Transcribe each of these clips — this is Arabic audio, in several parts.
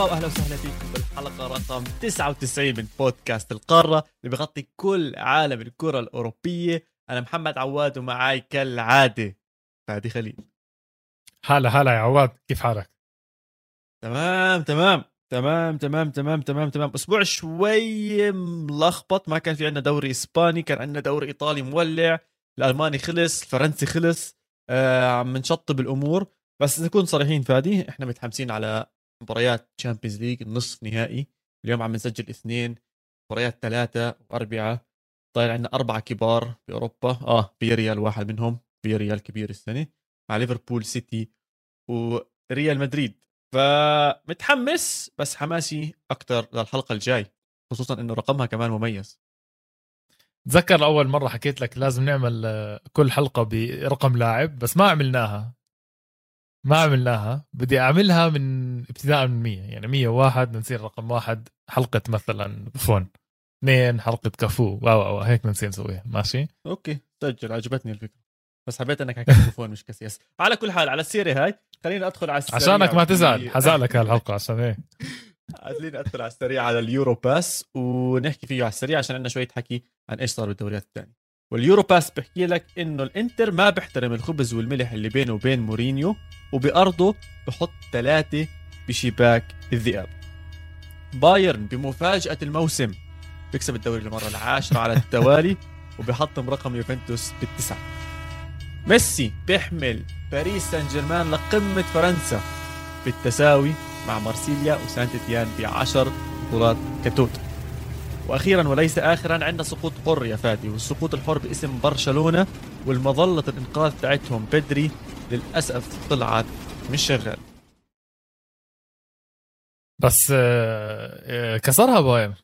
مرحبا واهلا وسهلا فيكم بالحلقة رقم 99 من بودكاست القارة اللي بغطي كل عالم الكرة الأوروبية. أنا محمد عواد ومعاي كالعادة فادي خليل. هلا هلا يا عواد كيف حالك؟ تمام تمام تمام تمام تمام تمام تمام. أسبوع شوي ملخبط ما كان في عندنا دوري إسباني كان عندنا دوري إيطالي مولع الألماني خلص الفرنسي خلص آه عم نشطب الأمور. بس نكون صريحين فادي إحنا متحمسين على مباريات Champions League النصف نهائي. اليوم عم نسجل اثنين مباريات ثلاثة وأربعة. ضايل عندنا أربعة كبار بأوروبا. آه فياريال واحد منهم فياريال كبير السنة مع ليفربول سيتي وريال مدريد. فمتحمس بس حماسي أكثر للحلقة الجاي خصوصا إنه رقمها كمان مميز. تذكر اول مرة حكيت لك لازم نعمل آه، كل حلقة برقم لاعب بس ما عملناها. ما عملناها. بدي أعملها من ابتداء من 100 يعني 101 بدنا نصير رقم واحد. حلقة مثلا بوفون اثنين حلقة كافو. wow wow هيك بنصير نسويها. ماشي؟ okay. سجل. عجبتني الفكرة. بس حبيت إنك حكيت بوفون مش كاسياس على كل حال على السيره هاي خلينا أدخل على عشانك ما تزعل. حزعلك هالحلقة عشان إيه خلينا أدخل على السريع على اليوروبا بس ونحكي فيه على السريع عشان عندنا شوية حكي عن إيش صار بالدوريات الثانية. واليوروبا بس بحكي لك إنه الإنتر ما بيحترم الخبز والملح اللي بينه وبين مورينيو وبأرضه بحط ثلاثة بشباك الذئاب. بايرن بمفاجأة الموسم بيكسب الدوري للمرة العاشرة على التوالي وبيحطم رقم يوفنتوس بالتسعة. ميسي بيحمل باريس سان جيرمان لقمة فرنسا بالتساوي مع مارسيليا وسانت تيان بعشر بطولات كتوت. وأخيرا وليس اخرا عندنا سقوط حر يا فادي والسقوط الحر باسم برشلونة والمظلة الإنقاذ تاعتهم بدري للأسف طلعت مش شغال. بس آه، آه، كسرها بايرن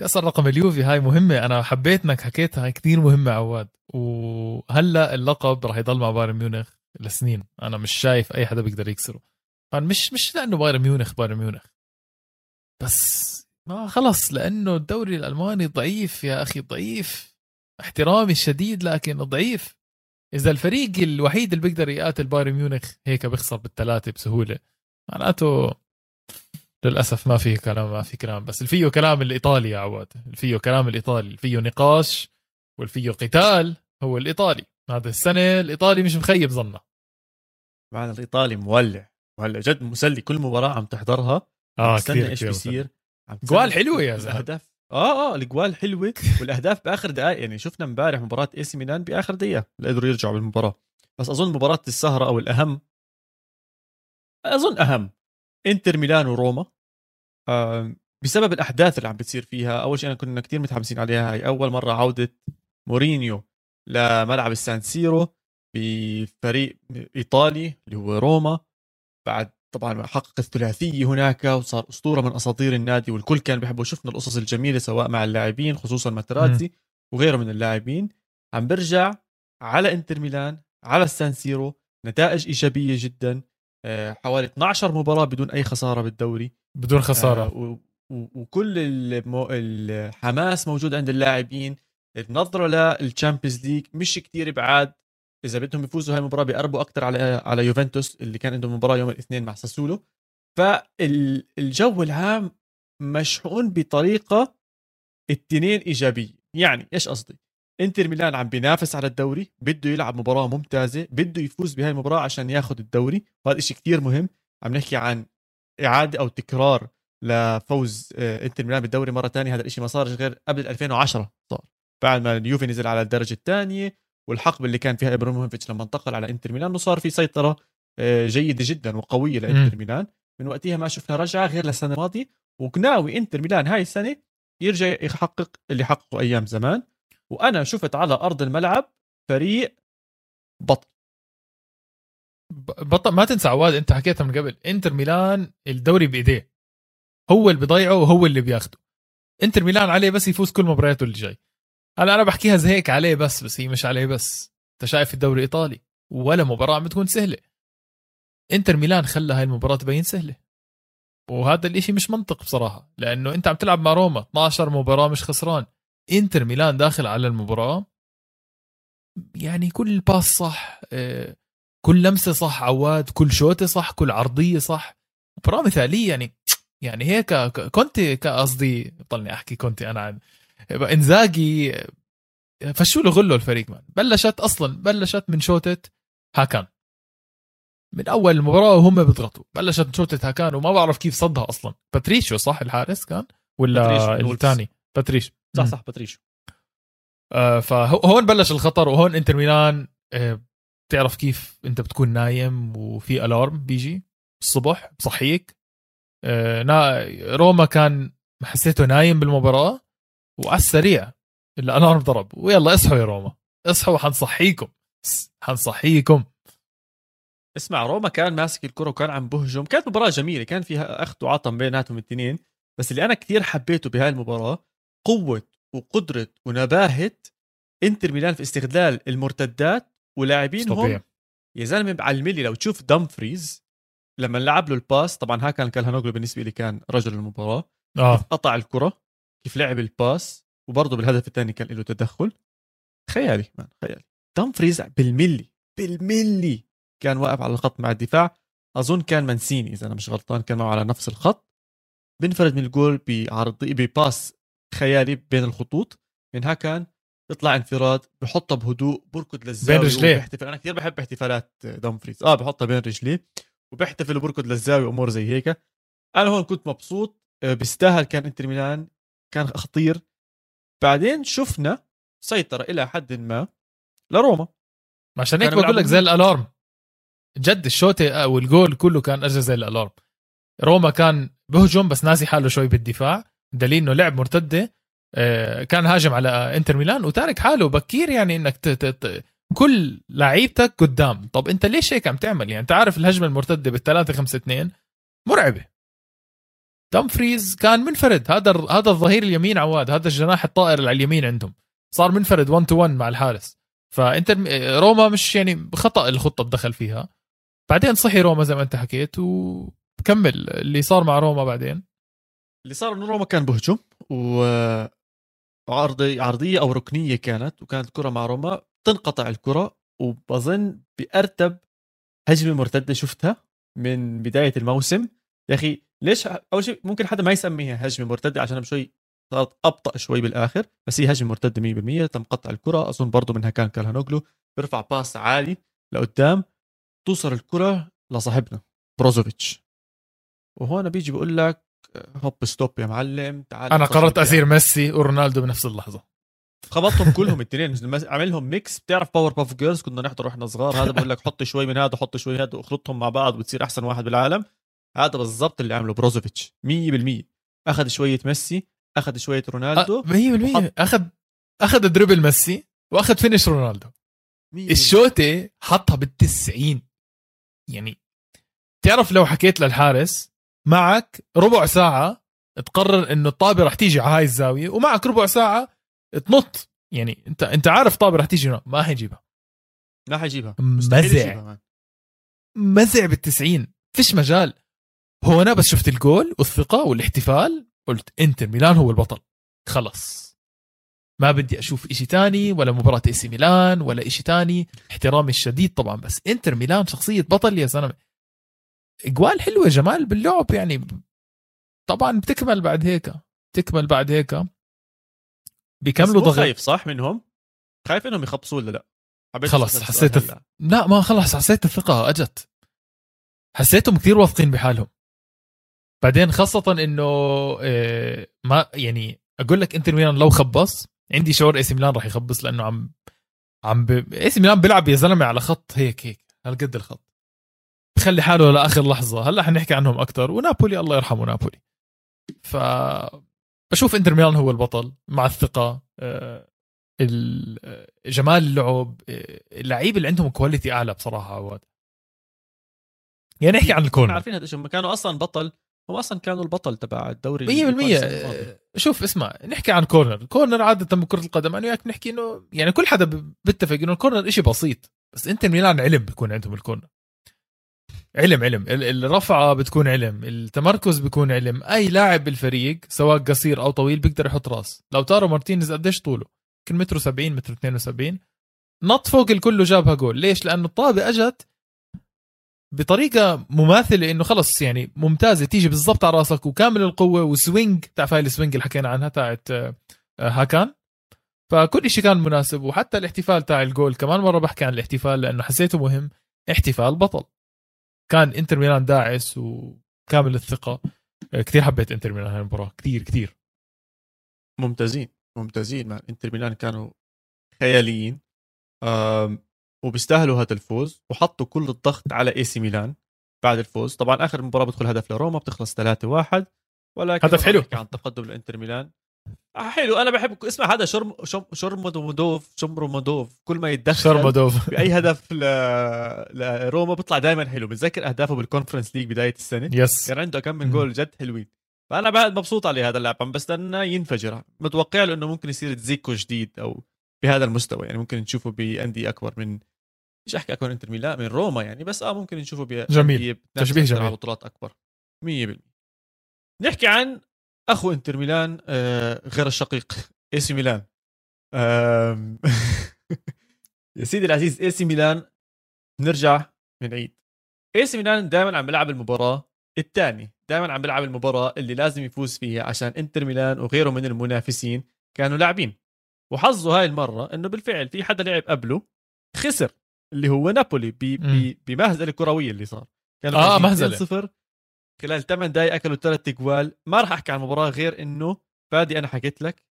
كسر رقم اليوفي هاي مهمة. أنا حبيت إنك حكيتها هاي كثير مهمة عواد. وهلأ اللقب راح يضل مع بايرن ميونخ لسنين. أنا مش شايف أي حدا بيقدر يكسره. مش مش لأنه بايرن ميونخ بايرن ميونخ. بس ما خلص لأنه الدوري الألماني ضعيف يا أخي ضعيف. احترامي الشديد لكن ضعيف. إذا الفريق الوحيد اللي بيقدر يقاتل بايرن ميونخ هيك بيخسر بالثلاثة بسهولة. معناته للأسف ما في كلام ما في كلام. بس فيه كلام الإيطالي يا عواد. فيه كلام الإيطالي. فيه نقاش والفيه قتال هو الإيطالي. هذا السنة الإيطالي مش مخيب ظنه. معنا الإيطالي مولع مولع جد مسلي. كل مباراة عم تحضرها. آه كثير إيش بيصير. جوال حلوة يا زلمة. الأهداف. آه آه الجوال حلوة والأهداف بآخر دقائق يعني شفنا امبارح مباراة اي سي ميلان بآخر دقيقة. قدروا يرجعوا بالمباراة. بس أظن مباراة السهرة أو الأهم أظن أهم إنتر ميلان وروما. آه بسبب الأحداث اللي عم بتصير فيها أول شيء أنا كنا كثير متحمسين عليها. هاي أول مرة عودة مورينيو لملعب السان سيرو بفريق إيطالي اللي هو روما. بعد طبعا حقق الثلاثية هناك وصار أسطورة من أساطير النادي والكل كان بيحبه. شفنا القصص الجميلة سواء مع اللاعبين خصوصا ماتراتزي وغيره من اللاعبين. عم برجع على إنتر ميلان على السان سيرو نتائج إيجابية جدا. آه، حوالي 12 مباراة بدون أي خسارة بالدوري. بدون خسارة. آه، وكل الحماس موجود عند اللاعبين. النظرة لل Champions League مش كتير بعاد. إذا بدهم يفوزوا هاي المباراة بيقربوا أكثر على على يوفنتوس اللي كان عندهم مباراة يوم الاثنين مع ساسولو. فالجو العام مشحون بطريقة التنين إيجابية. يعني إيش قصدي؟ إنتر ميلان عم بينافس على الدوري بده يلعب مباراة ممتازة بده يفوز بهاي المباراة عشان ياخذ الدوري. وهذا شيء كثير مهم. عم نحكي عن إعادة أو تكرار لفوز آه، إنتر ميلان بالدوري مرة ثانية هذا الشيء ما صار غير قبل 2010 صار. بعد ما اليوفي نزل على الدرجة الثانية والحقبه اللي كان فيها إبراهيموفيتش لما انتقل على إنتر ميلان وصار في سيطرة آه، جيدة جدا وقوية لإنتر ميلان. من وقتها ما شفنا رجعة غير للسنة الماضية وناوي إنتر ميلان هاي السنة يرجع يحقق اللي حققه أيام زمان. وأنا شفت على أرض الملعب فريق بطل. بطل ما تنسى عواد أنت حكيتها من قبل. إنتر ميلان الدوري بإيديه. هو اللي بيضيعه وهو اللي بياخده. إنتر ميلان عليه بس يفوز كل مبارياته اللي جاي. هلا أنا بحكيها زي هيك عليه بس بس هي مش عليه بس. أنت شايف الدوري الايطالي ولا مباراة عم بتكون سهلة. إنتر ميلان خلى هاي المباراة تبين سهلة. وهذا الإشي مش منطق بصراحة لأنه أنت عم تلعب مع روما 12 مباراة مش خسران. إنتر ميلان داخل على المباراة يعني كل pass صح آه، كل لمسة صح عواد كل شوتة صح كل عرضية صح. مباراة مثالية يعني يعني هيك كونتي قصدي بضلني أحكي كونتي أنا عن إنزاجي فشوا له غلو الفريق man؟ بلشت أصلا بلشت من شوتة هاكان. من أول المباراه وهم بيضغطوا. بلشت من شوتة هاكان وما بعرف كيف صدها أصلا. باتريشيو صح الحارس كان؟ ولا الثاني؟ باتريشيو صح صح باتريشيو آه فهون بلش الخطر وهون إنتر ميلان آه بتعرف كيف أنت بتكون نايم وفي ألارم بيجي الصبح بصحيك آه روما كان حسيته نايم بالمباراة. وعلى السريع الالارم ضرب ويلا اصحوا يا روما. اصحوا حنصحيكم. حنصحيكم. اسمع روما كان ماسك الكرة وكان عم بهجم. كانت مباراة جميلة. كان فيها اخذ وعطى بيناتهم الاثنين بس اللي أنا كثير حبيته بهاي المباراة قوة وقدرة ونباهة إنتر ميلان في استغلال المرتدات ولاعبينهم. يا زلمة على الملي لو تشوف دمفريز لما لعب له ال pass طبعا ها كان كالهانوغلو بالنسبة لي كان رجل المباراة. آه. كيف قطع الكرة. كيف لعب ال pass وبرضه بالهدف الثاني كان له تدخل. خيالي man خيالي. دمفريز بالملي بالملي كان واقف على الخط مع الدفاع. أظن كان مانشيني إذا أنا مش غلطان كان معه على نفس الخط. بنفرد من الجول بعرضي ب pass خيالي بين الخطوط. من كان يطلع انفراد بحطها بهدوء بركض للزاوية بين رجليه. بيحتفل أنا كثير بحب احتفالات دمفريز آه بحطها بين رجليه وبيحتفل وبركض للزاوية وأمور زي هيك. أنا هون كنت مبسوط. آه، بيستاهل كان إنتر ميلان كان خطير. بعدين شفنا سيطرة إلى حد ما لروما. عشان هيك بقول لك زي الألارم. جد الشوطة والجول كله كان أجى زي الألارم. روما كان بهجم بس ناسي حاله شوي بالدفاع. دليل إنه لعب مرتدة. آه، كان هاجم على إنتر ميلان وتارك حاله. بكير يعني إنك ت... ت... كل لعيبتك قدام. طب أنت ليش هيك عم تعمل؟ يعني أنت عارف الهجمة المرتدة بالثلاثة خمسة اثنين مرعبة. دمفريز كان منفرد. هذا هذا الظهير اليمين عواد هذا الجناح الطائر اللي على اليمين عندهم. صار منفرد 1 to 1 مع الحارس. فانت روما مش يعني خطأ الخطة تدخل فيها. بعدين صحي روما زي ما انت حكيت وكمل. اللي صار مع روما بعدين. اللي صار انه روما كان بهجم و عرضي عرضية أو ركنية كانت وكانت كره مع روما. تنقطع الكرة وبظن بأرتب هجمة مرتدة شفتها من بداية الموسم. يا أخي ليش أول شيء ممكن حدا ما يسميها هجمة مرتدة عشان شوي صارت أبطأ شوي بالآخر بس هي هجمة مرتدة 100% تم قطع الكرة أظن برضه منها كان كالهانوغلو بيرفع pass عالي لقدام توصل الكرة لصاحبنا بروزوفيتش. وهون بيجي بقول لك هوب stop يا معلم تعال أنا قررت اصير ميسي ورونالدو بنفس اللحظة. خبطهم كلهم الاثنين عملهم mix بتعرف Powerpuff Girls كنا نحضر وإحنا صغار هذا بقول لك حط شوي من هذا حط شوي هذا وأخلطهم مع بعض وتصير أحسن واحد بالعالم. هذا بالضبط اللي عمله بروزوفيتش. 100% أخذ شوية ميسي أخذ شوية رونالدو 100% وحط... اخذ أخذ دربل ميسي وأخذ فينش رونالدو. الشوطة حطها بالتسعين. يعني تعرف لو حكيت للحارس معك ربع ساعة تقرر إنه الطابة رح تيجي على هاي الزاوية ومعك ربع ساعة تنط. يعني انت أنت عارف طابة رح تيجي ما حيجيبها ما حيجيبها مزع. مزع بالتسعين. فيش مجال. هو أنا بس شفت الجول والثقة والاحتفال قلت إنتر ميلان هو البطل. خلص ما بدي أشوف إشي تاني ولا مباراة إي سي ميلان ولا إشي تاني. احترامي الشديد طبعا بس إنتر ميلان شخصية بطل يا زلمة. إجوال حلوة جمال باللعب يعني. طبعا بتكمل بعد هيك تكمل بعد هيك. بيكملوا ضغط. خايف صح منهم؟ خايف إنهم يخبصوا ولا لا؟ خلص حسيت الث... لا ما خلص حسيت الثقة أجت. حسيتهم كثير واثقين بحالهم. بعدين خاصة إنه آه، ما يعني أقول لك إنتر ميلان لو خبص عندي شعور إي ميلان راح يخبص لأنه عم عم ب... إي ميلان بيلعب يا زلمة على خط هيك هيك هالقد الخط. بخلي حاله لآخر لحظة. هلأ حنحكي عنهم أكثر ونابولي الله يرحمه نابولي. ف بشوف إنتر ميلان هو البطل مع الثقة آه، جمال اللعب آه، اللعيبه اللي عندهم quality أعلى بصراحة عواد. يعني نحكي عن ال corner. عارفين هذا الشيء كانوا أصلا بطل هم أصلا كانوا البطل تبع الدوري 100% شوف اسمع نحكي عن corner. corner عادة بكرة القدم أنا وياك نحكي إنه يعني كل حدا بيتفق إنه ال corner شيء بسيط. بس إنتر ميلان علم بيكون عندهم ال corner. علم علم. الرفعة بتكون علم التمركز بيكون علم. أي لاعب بالفريق سواء قصير أو طويل بيقدر يحط راس. لاوتارو مارتينيز قديش طوله؟ يمكن متر 70 متر 72 نط فوق الكل وجابها جول. ليش؟ لأنه الطابة إجت بطريقة مماثلة إنه خلص يعني ممتازة تيجي بالضبط على راسك وكامل القوة و swing. بتعرف هاي ال swing اللي حكينا عنها تاعت آه، هاكان؟ فكل شيء كان مناسب وحتى الاحتفال تاع الجول كمان مرة بحكي عن الاحتفال لأنه حسيته مهم. احتفال بطل. كان إنتر ميلان داعس وكامل الثقة. كثير حبيت إنتر ميلان هاي المباراة. كثير كثير. ممتازين ممتازين. مع إنتر ميلان كانوا خياليين. وبيستاهلوا هذا الفوز وحطوا كل الضغط على اي سي ميلان بعد الفوز. طبعا آخر مباراة بدخل هدف لروما بتخلص 3 1 ولكن هدف حلو. عن تقدم لإنتر ميلان. آه حلو. أنا بحب اسمع هذا شرم شومورودوف شومورودوف كل ما يتدخل شومورودوف. بأي هدف ل... لروما بيطلع دائما حلو. بتذكر أهدافه بال Conference League بداية السنة؟ yes كان عنده كم من جول جد حلوين. فأنا بعد مبسوط عليه هذا اللاعب عم بستنى ينفجر. متوقع له إنه ممكن يصير دزيكو جديد أو بهذا المستوى. يعني ممكن نشوفه بأندية أكبر من مش أحكي اكبر إنتر ميلان من روما يعني بس آه ممكن نشوفه ب جميل. تشبيه جميل. على بطولات أكبر. 100% نحكي عن أخو إنتر ميلان آه غير الشقيق إي سي ميلان. آه يا سيدي العزيز إي سي ميلان نرجع منعيد. إي سي ميلان دائما عم بيلعب المباراة الثاني دائما عم بيلعب المباراة اللي لازم يفوز فيها عشان إنتر ميلان وغيره من المنافسين كانوا لاعبين. وحظه هاي المرة إنه بالفعل في حدا لعب قبله خسر. اللي هو نابولي بمهزلة كروية اللي صار. كانوا آه مهزلة. صفر. خلال 8 دقائق أكلوا ثلاث اجوال ما راح أحكي عن المباراة غير إنه فادي أنا حكيت لك.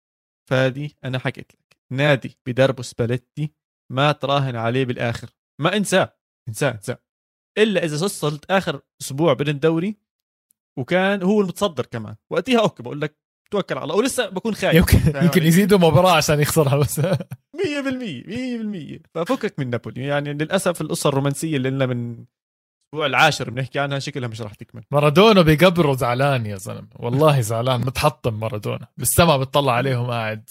فادي أنا حكيت لك. نادي بدربه سباليتي ما تراهن عليه بالآخر. ما انساه. انساه انساه. إلا إذا وصلت آخر أسبوع بين الدوري وكان هو المتصدر كمان. وقتها أوكي بقول لك توكل على الله. ولسه بكون خايف. يمكن يمكن يزيدوا مباراة عشان يخسرها بس. 100% 100% ففكك من نابولي. يعني للأسف القصة الرومانسية اللي لنا من الأسبوع العاشر بنحكي عنها شكلها مش راح تكمل. مارادونا بقبره زعلان يا زلمة. والله زعلان متحطم مارادونا. بالسما بتطلع عليهم قاعد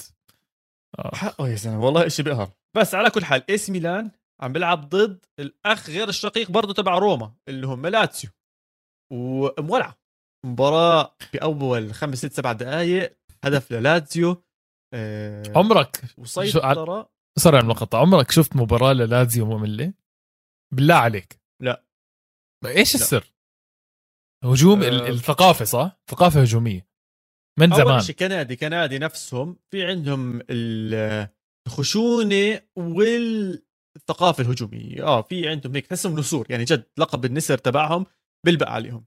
آه. حقه يا زلمة والله شيء بيقهر بس على كل حال ايس ميلان عم بيلعب ضد الأخ غير الشقيق برضه تبع روما اللي هم لاتسيو. ومولعة. مباراة باول خمس ست سبع دقائق هدف للاتزيو آه عمرك وسيطرة. sorry على المقطع عمرك شفت مباراة للاتزيو مملة؟ بالله عليك. لا. إيش السر؟ هجوم أه الثقافة صح؟ ثقافة هجومية. من زمان؟ اول شيء كندي كندي نفسهم في عندهم الخشونة والثقافة الهجومية. آه في عندهم هيك تحسهم نسور يعني جد لقب النسر تبعهم بلبق عليهم.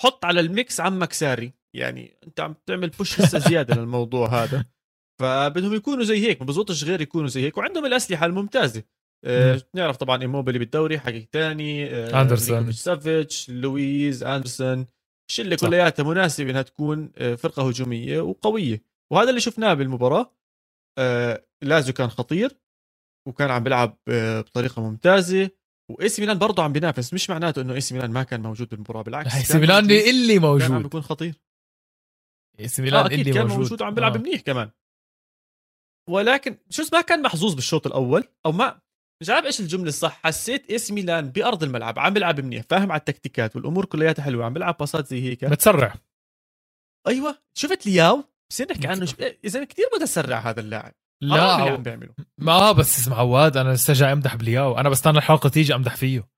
حط على ال mix عمك ساري. يعني انت عم تعمل push لسه زيادة للموضوع هذا. فبدهم يكونوا زي هيك ما بزبطش غير يكونوا زي هيك. وعندهم الأسلحة الممتازة. آه نعرف طبعا إيموبيلي بالدوري حكي ثاني آه أندرسون. سافيتش لويز أندرسون. الشلة كلياتها مناسبة إنها تكون آه فرقة هجومية وقوية. وهذا اللي شفناه بالمباراة. آه لازو كان خطير وكان عم بيلعب آه بطريقة ممتازة. واي سي ميلان برضه عم بينافس مش معناته إنه اي سي ميلان ما كان موجود بالمباراة بالعكس اي سي ميلان اللي موجود كان عم بيكون خطير. اي سي ميلان آه اللي كان موجود, موجود وعم بيلعب آه. منيح كمان. ولكن شو ما كان محظوظ بالشوط الأول أو ما مش عارف إيش الجملة الصح حسيت اي سي ميلان بأرض الملعب عم بيلعب منيح فاهم على التكتيكات والأمور كلياتها حلوة عم بيلعب باصات زي هيك. متسرع. أيوه شفت لياو؟ بصير نحكي عنه إذا كثير متسرع هذا اللاعب. لا عم بيعملوا ما بس اسمع عواد أنا لسه جاي أمدح بلياو أنا بستنى الحلقة تيجي أمدح فيه.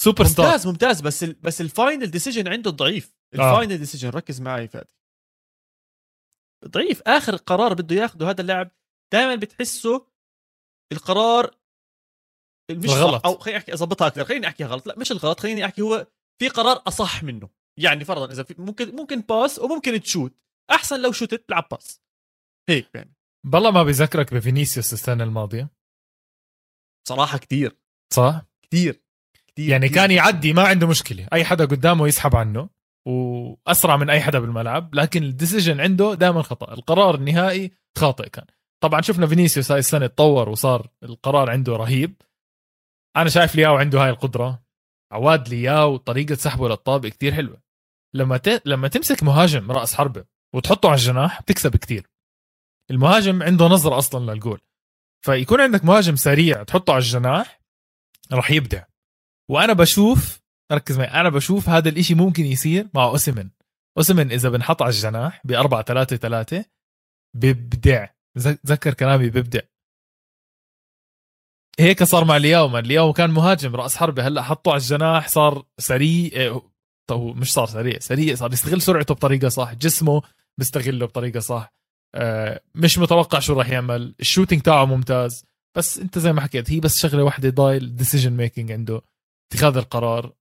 سوبر ستار ممتاز ممتاز. بس ال بس ال final decision عنده ضعيف. ال final آه. decision ركز معي فادي. ضعيف. آخر قرار بده ياخده هذا اللاعب. دائما بتحسه القرار مش غلط أو خليني أحكي اضبطها أكثر. خليني أحكي غلط. لا مش الغلط. خليني أحكي هو في قرار أصح منه. يعني فرضا إذا في ممكن ممكن pass وممكن تشوت. أحسن لو شوتت تلعب pass هيك يعني بالله ما بذكرك بفينيسيوس السنة الماضية. صراحة كثير صح؟ كثير كتير يعني كتير كان يعدي ما عنده مشكلة. أي حدا قدامه يسحب عنه وأسرع من أي حدا بالملعب لكن ال decision عنده دائما خطأ. القرار النهائي خاطئ كان. طبعا شفنا فينيسيوس هاي السنة تطور وصار القرار عنده رهيب. أنا شايف لياو عنده هاي القدرة. عواد لياو طريقة سحبه للطابق كتير حلوة. لما ت... لما تمسك مهاجم رأس حربة وتحطه على الجناح بتكسب كتير. المهاجم عنده نظرة أصلا للجول. فيكون عندك مهاجم سريع تحطه على الجناح راح يبدع. وأنا بشوف ركز معي أنا بشوف هذا الإشي ممكن يصير مع اوسمن اوسمن إذا بنحط على الجناح ب 4 3 3 بيبدع تذكر كلامي بيبدع. هيك صار مع لياو ما لياو كان مهاجم رأس حربة. هلأ حطه على الجناح صار سريع إيه، طب مش صار سريع سريع صار يستغل سرعته بطريقة صح جسمه بيستغله بطريقة صح. مش متوقع شو راح يعمل. ال shooting تاعه ممتاز. بس انت زي ما حكيت هي بس شغلة واحدة ضايل decision making عنده. اتخاذ القرار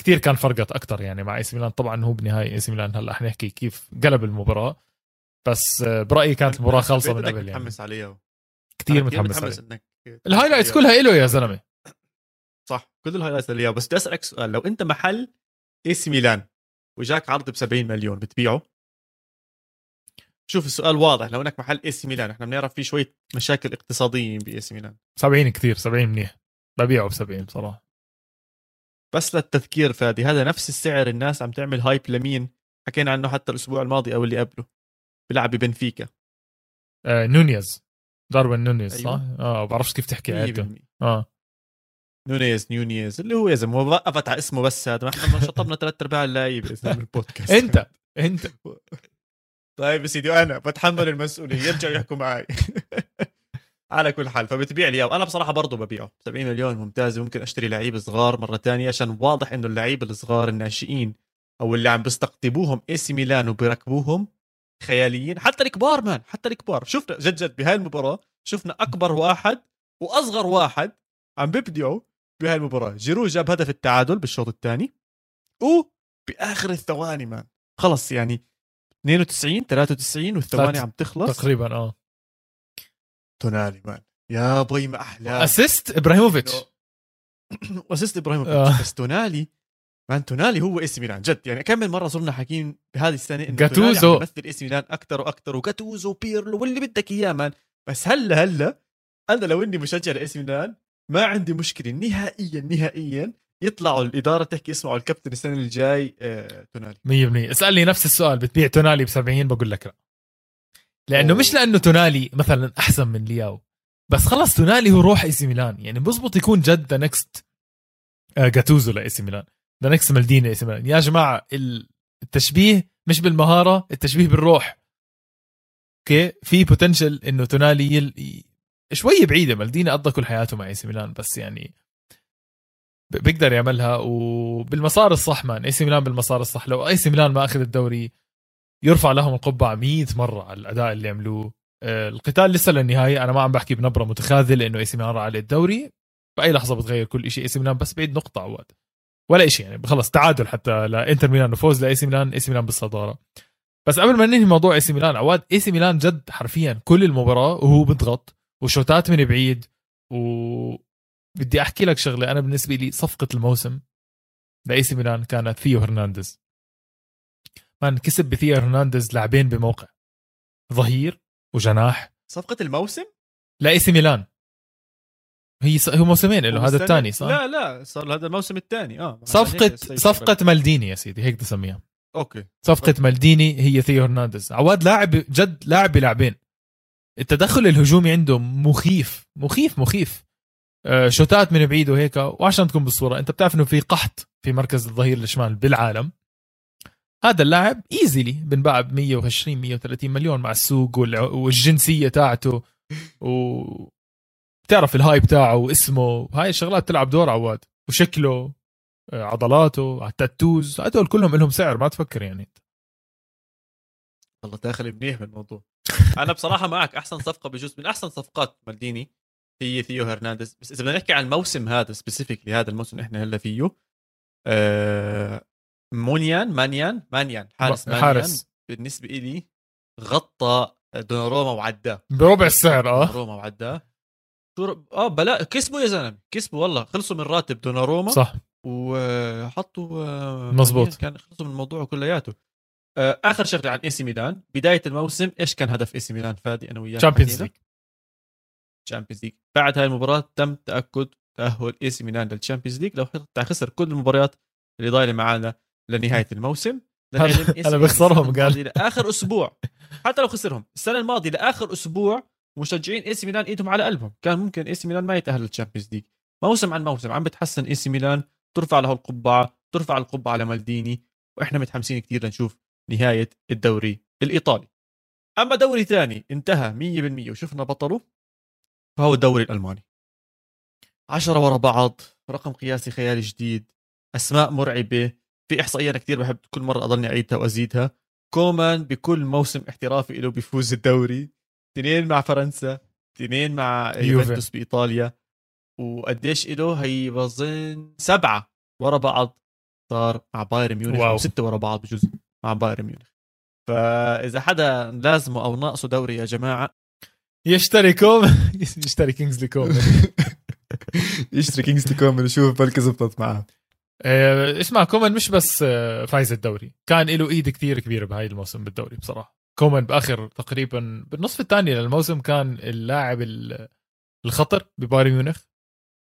كثير كان فرقت أكثر يعني مع اي سي ميلان طبعا هو بنهاية اي سي ميلان هلأ حنحكي كيف قلب المباراة. بس آه، برأيي كانت المباراة خالصة من قبل يعني. متحمس عليها. كثير متحمس, متحمس إنك ال highlights كلها له يا زلمة. صح كل ال highlights اللي بس بدي أسألك سؤال. لو أنت محل اي سي ميلان وجاك عرض ب 70 مليون بتبيعه شوف السؤال واضح لو إنك محل إي سي ميلان إحنا بنعرف في شوية مشاكل اقتصاديه بإي سي ميلان. 70 كثير 70 منيح. ببيعه ب 70 بصراحة. بس للتذكير فادي هذا نفس السعر الناس عم تعمل hype لمين؟ حكينا عنه حتى الأسبوع الماضي أو اللي قبله. بيلعب ببنفيكا. آه نونيز. داروين نونيز أيوة. صح؟ آه بعرفش كيف تحكي عيلته آه. نونيز نونيز اللي هو يا زلمة وقفت على اسمه بس هذا. ما إحنا شطبنا ثلاث أرباع اللعيبة البودكاست. أنت أنت. طيب يا سيدي أنا بتحمل المسؤولية يرجعوا يحكوا معي. على كل حال فبتبيع لي وأنا بصراحة برضه ببيعه. 70 مليون ممتاز. ممكن أشتري لعيب صغار مرة تانية عشان واضح إنه اللعيبه الصغار الناشئين أو اللي عم بيستقطبوهم إي سي ميلان وبيركبوهم خياليين. حتى الكبار man حتى الكبار. شفنا جد جد بهاي المباراة شفنا أكبر واحد وأصغر واحد عم بيبدعوا بهاي المباراة. جيرو جاب هدف التعادل بالشوط الثاني. وباخر الثواني man. خلص يعني 92 93 والثواني عم تخلص؟ تقريبا آه. تونالي man. يا بي ما أحلى assist إبراهيموفيتش. assist إبراهيموفيتش. آه. بس تونالي man تونالي هو اسم ميلان جد. يعني كم مرة صرنا حاكيين بهذه السنة إنه جاتوزو. يمثل اسم ميلان أكثر وأكثر وجاتوزو بيرلو واللي بدك إياه man. بس هلأ هلأ أنا لو إني مشجع لاي سي ميلان ما عندي مشكلة نهائيا نهائيا يطلعوا الإدارة تحكي اسمعوا الكابتن السنة الجاي آه، تونالي. 100% اسألني نفس السؤال بتبيع تونالي ب 70 بقول لك لا. لأنه أوه. مش لأنه تونالي مثلا أحسن من لياو. بس خلص تونالي هو روح إي سي ميلان. يعني بزبط يكون جد the next جاتوزو لإي سي ميلان. the next مالديني اي سي ميلان. يا جماعة التشبيه مش بالمهارة التشبيه بالروح. okay؟ في potential إنه تونالي يل... شوي بعيدة. مالديني قضى كل حياته مع إي سي ميلان. بس يعني بيقدر يعملها وبالمسار الصح man إي سي ميلان بالمسار الصح. لو إي سي ميلان ما أخذ الدوري يرفع لهم القبعه 100 مرة على الأداء اللي عملوه آه، القتال لسه للنهاية. أنا ما عم بحكي بنبرة متخاذلة إنه إي سي ميلان راح على الدوري. بأي لحظة بتغير كل شيء إي سي ميلان بس بعيد نقطة عواد. ولا شيء يعني خلص تعادل حتى لانتر ميلان وفوز لاي سي ميلان إي سي ميلان بالصدارة. بس قبل ما ننهي موضوع إي سي ميلان عواد إي سي ميلان جد حرفيا كل المباراة وهو بيضغط و shotات من بعيد و بدي أحكي لك شغلة. أنا بالنسبة لي صفقة الموسم لأي سي ميلان كانت ثيو هرنانديز. man كسب بثيو هرنانديز لاعبين بموقع. ظهير وجناح. صفقة الموسم؟ لأي سي ميلان. هي هو موسمين له هذا الثاني صح؟ لا لا صار هذا الموسم الثاني. آه صفقة صفقة مالديني يا سيدي هيك تسميها okay. صفقة okay. مالديني هي ثيو هرنانديز. عواد لاعب جد لاعب بلاعبين. التدخل الهجومي عنده مخيف مخيف مخيف. shotات من بعيد وهيك وعشان تكون بالصورة أنت بتعرف إنه في قحط في مركز الظهير الشمال بالعالم. هذا اللاعب easily بنباع ب 120 130 مليون مع السوق والجنسية تاعته و بتعرف الهاي بتاعه واسمه. هاي الشغلات تلعب دور عواد وشكله آه، عضلاته ال tattoos هدول كلهم لهم سعر ما تفكر يعني. والله داخل منيح بالموضوع. أنا بصراحة معك أحسن صفقة بجوز من أحسن صفقات مالديني. هي ثيو هرنانديز. بس إذا بدنا نحكي عن الموسم هذا specifically هذا الموسم اللي إحنا هلا فيه آه مينيان مانيان مانيان حارس مانيان حارس. بالنسبة لي غطى دوناروما وعداه. بربع السعر آه. دوناروما وعداه. آه بلا كسبوا يا زلمة كسبوا والله. خلصوا من راتب دوناروما صح. وحطوا آه مزبوط كان خلصوا من الموضوع كلياته. آه آخر شغلة عن إي سي ميلان. بداية الموسم إيش كان هدف إي سي ميلان؟ فادي أنا وياك. Champions League Champions League بعد هاي المباراة تم تأكد تأهل اي سي ميلان لل Champions League لو خسر كل المباريات اللي ضايلة معانا لنهاية الموسم. أنا بخسرهم قال. لآخر أسبوع. حتى لو خسرهم السنة الماضية لآخر أسبوع مشجعين اي سي ميلان إيدهم على قلبهم. كان ممكن اي سي ميلان ما يتأهل لل Champions League موسم عن موسم عم بتحسن اي سي ميلان ترفع له القبعة ترفع القبعة لمالديني وإحنا متحمسين كثير لنشوف نهاية الدوري الإيطالي. أما دوري ثاني انتهى 100% وشفنا بطله. فهو الدوري الألماني. عشرة ورا بعض رقم قياسي خيالي جديد أسماء مرعبة في إحصائية أنا كثير بحب كل مرة أضلني أعيدها وأزيدها. كومان بكل موسم احترافي له بيفوز الدوري اثنين مع فرنسا اثنين مع يوفنتوس بإيطاليا. وقديش له هي بظن سبعة ورا بعض صار مع بايرن ميونخ wow. وستة ورا بعض بجوز مع بايرن ميونخ. فإذا حدا لازمه أو ناقصه دوري يا جماعة يشتري كومان يشتري كينجزلي كومان يشتري كينجزلي كومان ونشوف بلكي زبطت معاه آه، اسمع كومان مش بس آه، فايز الدوري. كان له إيد كثير كبيرة بهاي الموسم بالدوري بصراحة. كومان بآخر تقريبا بالنصف الثاني للموسم كان اللاعب الخطر ببايرن ميونخ.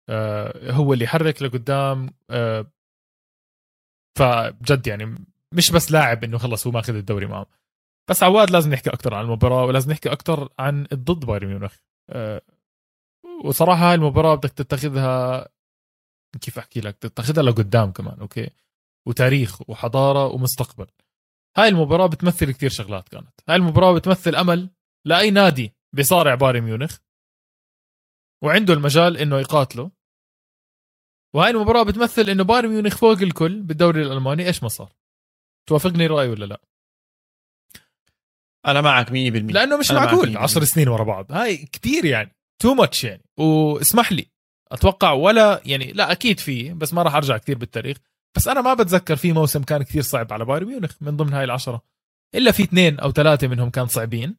آه، هو اللي يحرك لقدام فجد يعني مش بس لاعب إنه خلص هو ماخذ الدوري معه. بس عواد لازم نحكي أكثر عن المباراة ولازم نحكي أكثر عن الضد بايرن ميونخ. وصراحة هاي المباراة بدك تتخذها كيف أحكي لك؟ تتخذها لقدام كمان okay؟ وتاريخ وحضارة ومستقبل. هاي المباراة بتمثل كثير شغلات كانت. هاي المباراة بتمثل أمل لأي نادي بيصارع بايرن ميونخ. وعنده المجال إنه يقاتله. وهاي المباراة بتمثل إنه بايرن ميونخ فوق الكل بالدوري الألماني إيش ما صار. توافقني راي ولا لا؟ أنا معك 100% لأنه مش معقول. 10 سنين ورا بعض. هاي كثير يعني. too much يعني. واسمح لي. أتوقع ولا يعني لا أكيد في بس ما راح أرجع كثير بالتاريخ. بس أنا ما بتذكر في موسم كان كثير صعب على بايرن ميونخ من ضمن هاي العشرة. إلا في اثنين أو ثلاثة منهم كان صعبين.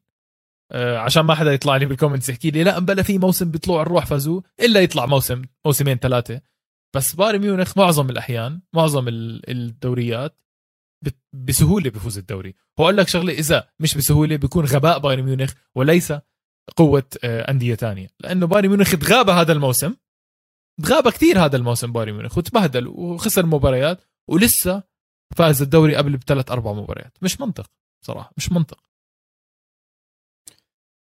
آه عشان ما حدا يطلع لي بال comments يحكي لي لا بلا في موسم بيطلعوا الروح فازوا إلا يطلع موسم موسمين ثلاثة. بس بايرن ميونخ معظم الأحيان معظم الدوريات بسهولة بيفوز الدوري. هو لك شغلة إذا مش بسهولة بيكون غباء بايرن ميونخ وليس قوة آه، أندية ثانية لأنه بايرن ميونخ تغاب هذا الموسم تغاب كثير هذا الموسم بايرن ميونخ وتبهدل وخسر مباريات ولسه فاز الدوري قبل بثلاث أربع مباريات. مش منطق صراحة مش منطق.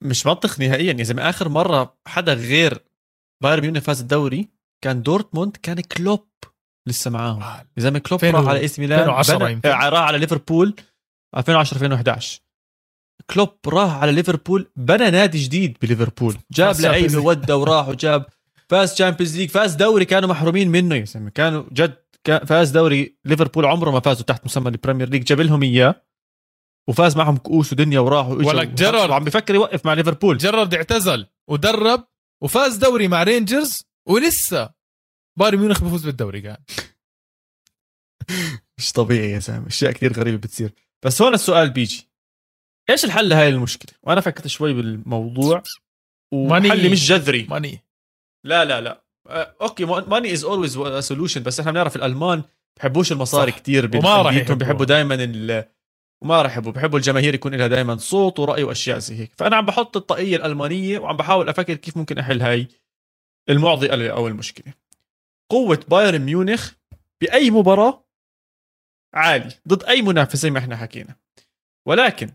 مش منطق نهائيا. يا زلمة آخر مرة حدا غير بايرن ميونخ فاز الدوري كان دورتموند كان كلوب. لسه معاهم. يا زلمه كلوب راح على إي ميلان 2010 يمكن. راح على ليفربول 2010 2011 كلوب راح على ليفربول بنى نادي جديد بليفربول. جاب لعيبة ودى وراح وجاب. فاز Champions League فاز دوري كانوا محرومين منه يا زلمه كانوا جد فاز دوري ليفربول عمره ما فازوا تحت مسمى ال Premier League. جاب لهم إياه وفاز معهم كؤوس ودنيا وراح ولك جيرارد وعم بفكر يوقف مع ليفربول. جيرارد اعتزل ودرب وفاز دوري مع رينجرز ولسه بايرن ميونخ بفوز بالدوري قاعد. مش طبيعي يا زلمه أشياء كثير غريبة بتصير. بس هون السؤال بيجي. إيش الحل لهي المشكلة؟ وأنا فكرت شوي بالموضوع وحلي مش جذري. money. لا لا لا. آه، okay money is always solution بس إحنا بنعرف الألمان بحبوش المصاري كثير وما راح يحبوا بحبوا دائما ال... وما راح يحبوا بحبوا الجماهير يكون لها دائما صوت ورأي وأشياء زي هيك. فأنا عم بحط الطاقية الألمانية وعم بحاول أفكر كيف ممكن أحل هاي المعضلة أو المشكلة. قوة بايرن ميونخ بأي مباراة عالي ضد أي منافس زي ما إحنا حكينا. ولكن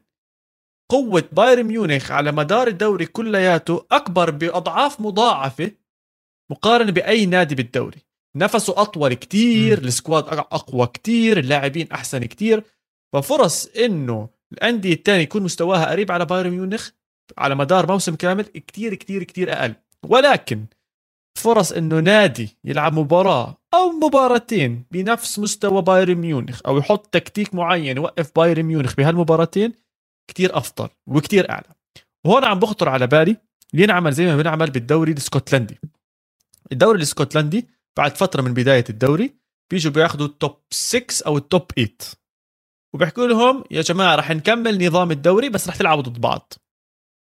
قوة بايرن ميونخ على مدار الدوري كلياته أكبر بأضعاف مضاعفة مقارنة بأي نادي بالدوري. نفسه أطول كتير ال squad أقوى كتير اللاعبين أحسن كتير. ففرص إنه الأندية الثانية يكون مستواها قريب على بايرن ميونخ على مدار موسم كامل كتير كتير كتير أقل. ولكن فرص إنه نادي يلعب مباراة أو مباراتين بنفس مستوى بايرن ميونخ أو يحط تكتيك معين يوقف بايرن ميونخ بهالمباراتين كتير أفضل وكتير أعلى. وهون عم بخطر على بالي ينعمل زي ما بنعمل بالدوري الإسكتلندي. الدوري الإسكتلندي بعد فترة من بداية الدوري بيجوا بياخذوا ال top 6 أو ال top 8 وبيحكوا لهم يا جماعة رح نكمل نظام الدوري بس رح تلعبوا ضد بعض.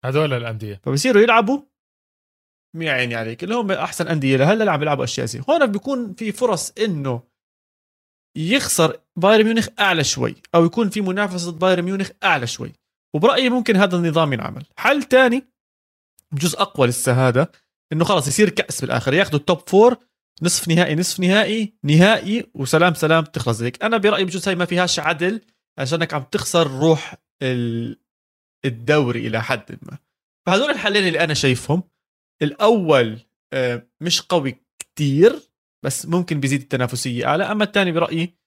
هذول الأندية. فبصيروا يلعبوا يا عيني عليك اللي هم أحسن أندية لهلا عم بيلعبوا أشياء زي هون بيكون في فرص إنه يخسر بايرن ميونخ أعلى شوي أو يكون في منافسة بايرن ميونخ أعلى شوي. وبرأيي ممكن هذا النظام ينعمل. حل تاني بجوز أقوى لسه هذا إنه خلص يصير كأس بالآخر ياخذوا ال top four نصف نهائي نصف نهائي نهائي وسلام سلام تخلص هيك. أنا برأيي بجوز هاي ما فيهاش عدل عشانك عم تخسر روح الدوري إلى حد ما. فهذول الحلين اللي أنا شايفهم. الأول آه، مش قوي كتير بس ممكن بيزيد التنافسية أعلى أما الثاني برأيي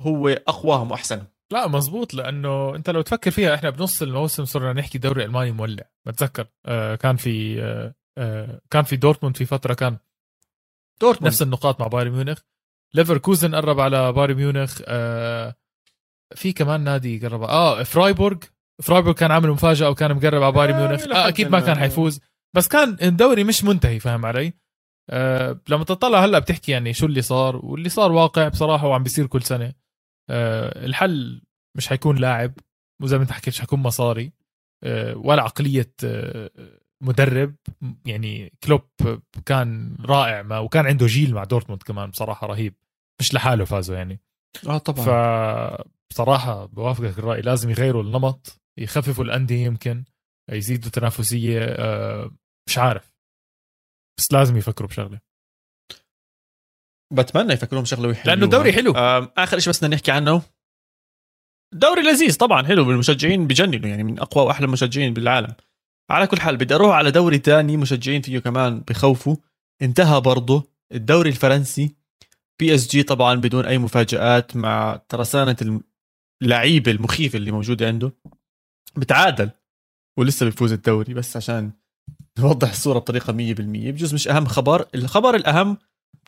هو أقواهم واحسنهم لا مزبوط لأنه أنت لو تفكر فيها إحنا بنص الموسم صرنا نحكي دوري ألماني مولع بتذكر آه كان في آه, آه، كان في دورتموند في فترة كان دورتموند. نفس النقاط مع بايرن ميونخ. ليفركوزن قرب على بايرن ميونخ آه في كمان نادي قرب آه فرايبورغ. فرايبورغ كان عامل مفاجأة وكان مقرب على بايرن ميونخ. آه أكيد ما. كان حيفوز. بس كان الدوري مش منتهي فاهم علي؟ آه لما تطلع هلا بتحكي يعني شو اللي صار واللي صار واقع بصراحة وعم بيصير كل سنة. آه الحل مش حيكون لاعب وزي ما انت حكيت مش حيكون مصاري. آه ولا عقلية آه مدرب. يعني كلوب كان رائع ما وكان عنده جيل مع دورتموند كمان بصراحة رهيب. مش لحاله فازوا يعني. آه طبعا. فبصراحة بوافقك الرأي لازم يغيروا النمط يخففوا الأندية يمكن. يزيدوا تنافسية آه، مش عارف. بس لازم يفكروا بشغلة. بتمنى يفكرون شغله ويحلوها. لأنه الدوري حلو. آم، آخر شيء بس بدنا نحكي عنه. دوري لذيذ طبعا حلو بالمشجعين بجننوا يعني من أقوى وأحلى المشجعين بالعالم. على كل حال بدي أروح على دوري تاني مشجعين فيه كمان بخوفوا. انتهى برضه الدوري الفرنسي. PSG طبعا بدون أي مفاجآت مع ترسانة اللعيبه المخيفه اللي موجودة عنده. بتعادل. ولسه بيفوز الدوري بس عشان نوضح الصورة بطريقة 100% بجوز مش أهم خبر الخبر الأهم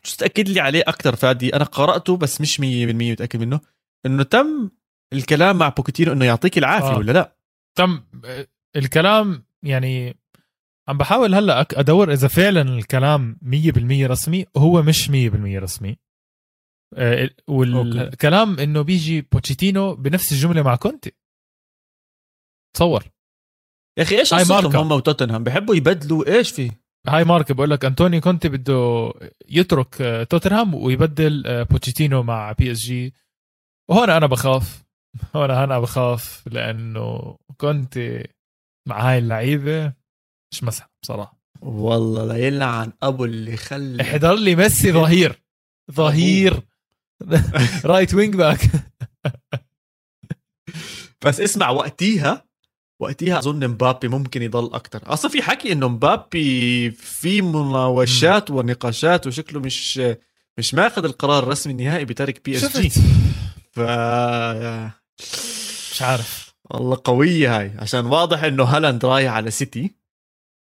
بجوز تاكد لي عليه أكثر فادي. أنا قرأته بس مش 100% متأكد منه. إنه تم الكلام مع بوكيتينو إنه يعطيك العافية آه. ولا لا؟ تم آه، الكلام يعني عم بحاول هلأ أدور إذا فعلا الكلام 100% رسمي. هو مش 100% رسمي. آه، والكلام إنه بيجي بوتشيتينو بنفس الجملة مع كونتي. تصور يا أخي إيش هاي قصتهم ماركة. هم وتوتنهام؟ بحبوا يبدلوا إيش في؟ هاي مارك بقول لك أنتوني كونتي بده يترك آه، توتنهام ويبدل آه، بوتشيتينو مع PSG. وهون أنا بخاف. هون أنا بخاف لأنه كونتي مع هاي اللعيبة مش مزح بصراحة. والله لا يلعن أبو اللي خلى. احضر لي ميسي ظهير. ظهير. right wing back بس اسمع وقتيها وقتيها أظن مبابي ممكن يضل أكثر أصلا في حكي إنه مبابي في مناوشات ونقاشات وشكله مش مش ماخذ القرار الرسمي النهائي بترك PSG ف مش عارف. والله قوية هاي. عشان واضح إنه هالاند رايح على سيتي.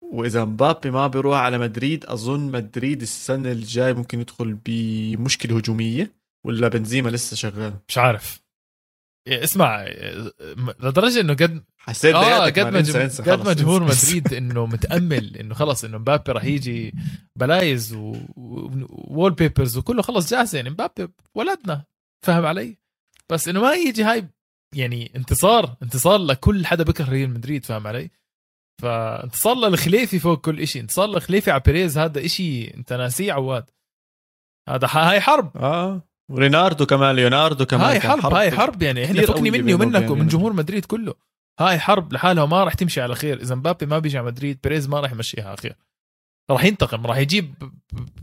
وإذا مبابي ما بيروح على مدريد أظن مدريد السنة الجاي ممكن يدخل بمشكلة هجومية. ولا بنزيما لسه شغال؟ مش عارف. اسمع إيه، لدرجة إنه قد حسيت آه قد ما ما ننسى- جم- ننسى، قد خلص، ما جمهور ننسى. مدريد إنه متأمل إنه خلص إنه مبابي راح يجي بلايز wallpapers وكله خلص جاهز يعني مبابي ولدنا فاهم علي؟ بس إنه ما يجي هاي يعني انتصار انتصار لكل حدا بكره ريال مدريد فاهم علي؟ فانتصار للخليفي فوق كل شيء انتصار للخليفي على بيريز هذا شيء أنت ناسيه عواد هذا هاي حرب آه وليوناردو كمان ليوناردو كمان هاي كان حرب هاي حرب يعني إحنا فكني مني ومنك ومن مدريد. جمهور مدريد كله هاي حرب لحالها وما راح تمشي على خير إذا مبابي ما بيجي على مدريد بيريز ما راح يمشيها على خير راح ينتقم راح يجيب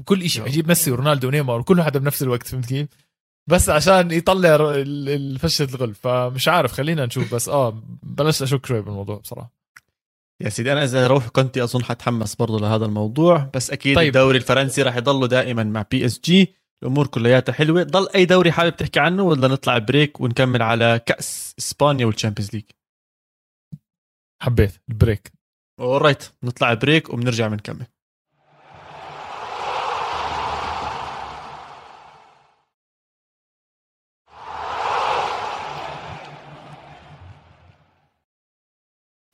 كل شيء يجيب ميسي ورونالدو ونيمار وكل حدا بنفس الوقت فهمت كيف؟ بس عشان يطلع فشة الغل فمش عارف خلينا نشوف بس آه بلشت أشك شوي بالموضوع بصراحة يا سيدي أنا إذا روح كونتي أظن حتحمس برضه لهذا الموضوع بس أكيد. طيب. الدوري الفرنسي راح يضله دائما مع PSG الأمور كلياتها حلوة. ضل أي دوري حابب تحكي عنه ولا نطلع break ونكمل على كأس إسبانيا وال Champions League حبيت ال break. alright نطلع break وبنرجع بنكمل.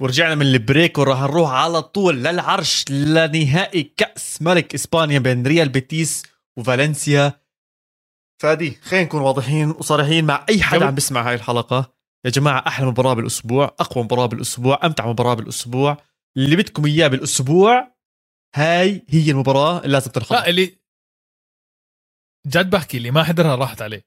ورجعنا من ال break وراح نروح على طول للعرش لنهائي كأس ملك إسبانيا بين ريال بيتيس وفالنسيا. فادي خلينا نكون واضحين وصريحين مع أي حدا عم بسمع هاي الحلقة. يا جماعة أحلى مباراة بالأسبوع أقوى مباراة بالأسبوع أمتع مباراة بالأسبوع اللي بدكم إياه بالأسبوع هاي هي المباراة اللي لازم تنحضر لا عن جد بحكي اللي ما حضرها راحت عليه.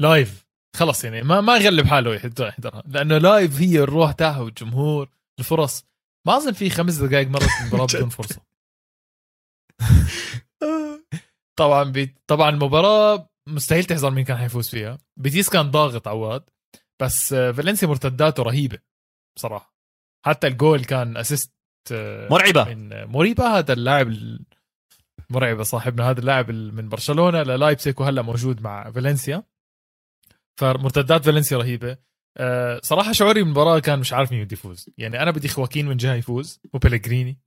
live خلص يعني ما ما يغلب حاله يحضر- يحضرها لأنه live هي الروح تاعها والجمهور الفرص. ما أظن في خمس دقائق مرت المباراه بدون فرصة. طبعا بي... طبعا المباراة مستحيل تحزر مين كان حيفوز فيها. بيتيس كان ضاغط عواد بس آه، فالنسيا مرتداته رهيبة بصراحة. حتى الجول كان assist مرعبة. من موريبا هذا اللاعب المرعب صاحبنا. هذا اللاعب من برشلونة للايبسيك وهلأ موجود مع فالنسيا. فمرتدات فالنسيا رهيبة. أه صراحة شعوري بالمباراة كان مش عارف مين بده يفوز. يعني أنا بدي خواكين من جهة يفوز وبلغريني.